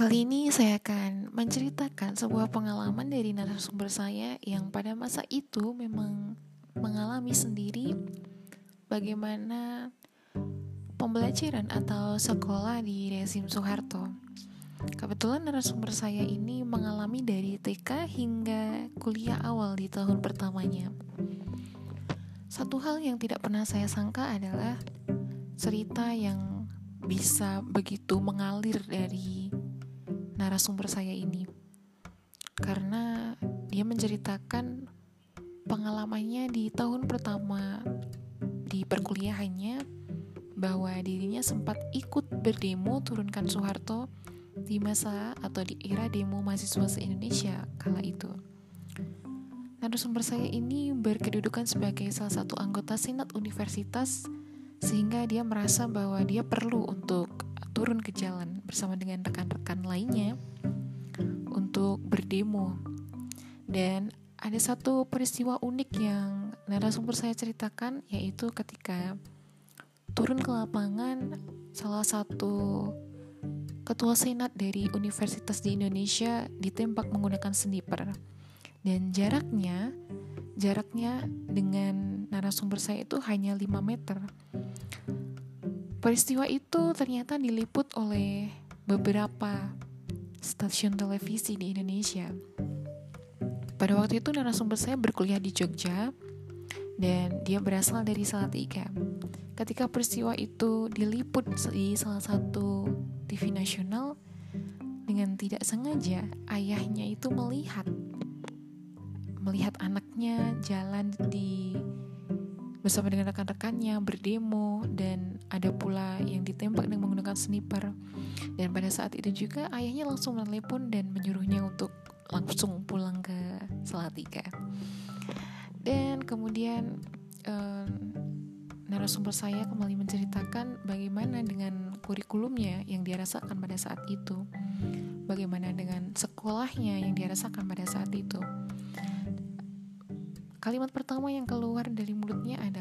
Kali ini saya akan menceritakan sebuah pengalaman dari narasumber saya yang pada masa itu memang mengalami sendiri bagaimana pembelajaran atau sekolah di rezim Soeharto. Kebetulan narasumber saya ini mengalami dari TK hingga kuliah awal di tahun pertamanya. Satu hal yang tidak pernah saya sangka adalah cerita yang bisa begitu mengalir dari narasumber saya ini karena dia menceritakan pengalamannya di tahun pertama di perkuliahannya bahwa dirinya sempat ikut berdemo turunkan Soeharto di masa atau di era demo mahasiswa se-Indonesia kala itu. Narasumber saya ini berkedudukan sebagai salah satu anggota Senat Universitas sehingga dia merasa bahwa dia perlu untuk turun ke jalan bersama dengan rekan-rekan lainnya untuk berdemo. Dan ada satu peristiwa unik yang narasumber saya ceritakan yaitu ketika turun ke lapangan salah satu ketua senat dari universitas di Indonesia ditembak menggunakan sniper dan jaraknya jaraknya dengan narasumber saya itu hanya 5 meter Peristiwa itu ternyata diliput oleh beberapa stasiun televisi di Indonesia. Pada waktu itu narasumber saya berkuliah di Jogja dan dia berasal dari Salatiga. Ketika peristiwa itu diliput di salah satu TV nasional dengan tidak sengaja ayahnya itu melihat melihat anaknya jalan di bersama dengan rekan-rekannya berdemo dan ada pula yang ditembak dengan menggunakan sniper. Dan pada saat itu juga ayahnya langsung menelepon dan menyuruhnya untuk langsung pulang ke Salatiga. Dan kemudian um, narasumber saya kembali menceritakan bagaimana dengan kurikulumnya yang dia rasakan pada saat itu. Bagaimana dengan sekolahnya yang dia rasakan pada saat itu. Kalimat pertama yang keluar dari mulutnya katanya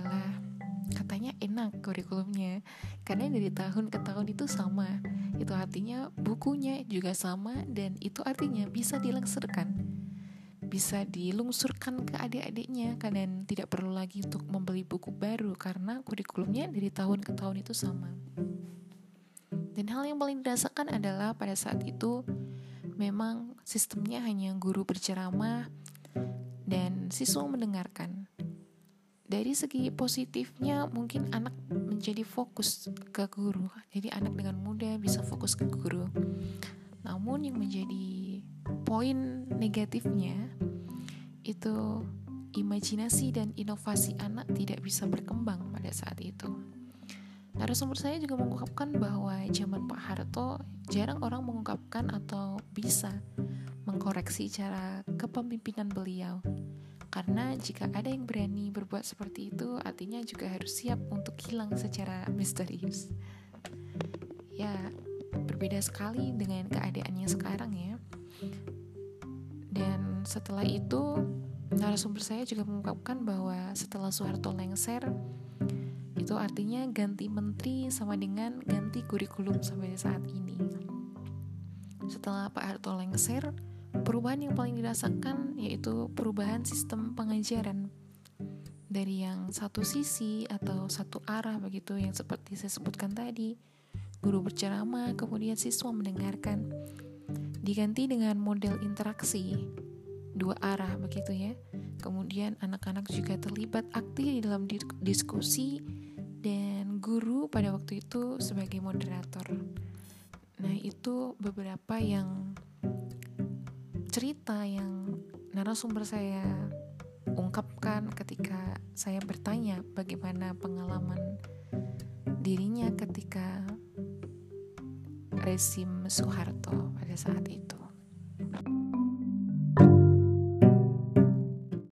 enak kurikulumnya karena dari tahun ke tahun itu sama. Itu artinya bukunya juga sama dan itu artinya bisa dilengserkan. Bisa dilungsurkan ke adik-adiknya kalian tidak perlu lagi untuk membeli buku baru karena kurikulumnya dari tahun ke tahun itu sama. Dan hal yang paling dirasakan adalah pada saat itu memang sistemnya hanya guru berceramah dan siswa mendengarkan. Dari segi positifnya mungkin anak menjadi fokus ke guru. Jadi anak dengan mudah bisa fokus ke guru. Namun yang menjadi poin negatifnya itu imajinasi dan inovasi anak tidak bisa berkembang pada saat itu. Narasumber saya juga mengungkapkan bahwa zaman Pak Harto jarang orang mengungkapkan atau bisa mengkoreksi cara kepemimpinan beliau. Karena jika ada yang berani berbuat seperti itu, artinya juga harus siap untuk hilang secara misterius. Ya, berbeda sekali dengan keadaannya sekarang ya. Dan setelah itu, narasumber saya juga mengungkapkan bahwa setelah Soeharto lengser, itu artinya ganti menteri sama dengan ganti kurikulum sampai saat ini. Setelah Pak Harto lengser, perubahan yang paling dirasakan yaitu perubahan sistem pengajaran. Dari yang satu sisi atau satu arah begitu yang seperti saya sebutkan tadi. Guru berceramah kemudian siswa mendengarkan. Diganti dengan model interaksi. Dua arah begitu ya. Kemudian anak-anak juga terlibat aktif di dalam diskusi. Dan guru pada waktu itu sebagai moderator. Nah itu beberapa yang cerita yang narasumber saya ungkapkan ketika saya bertanya bagaimana pengalaman dirinya ketika rezim Soeharto pada saat itu.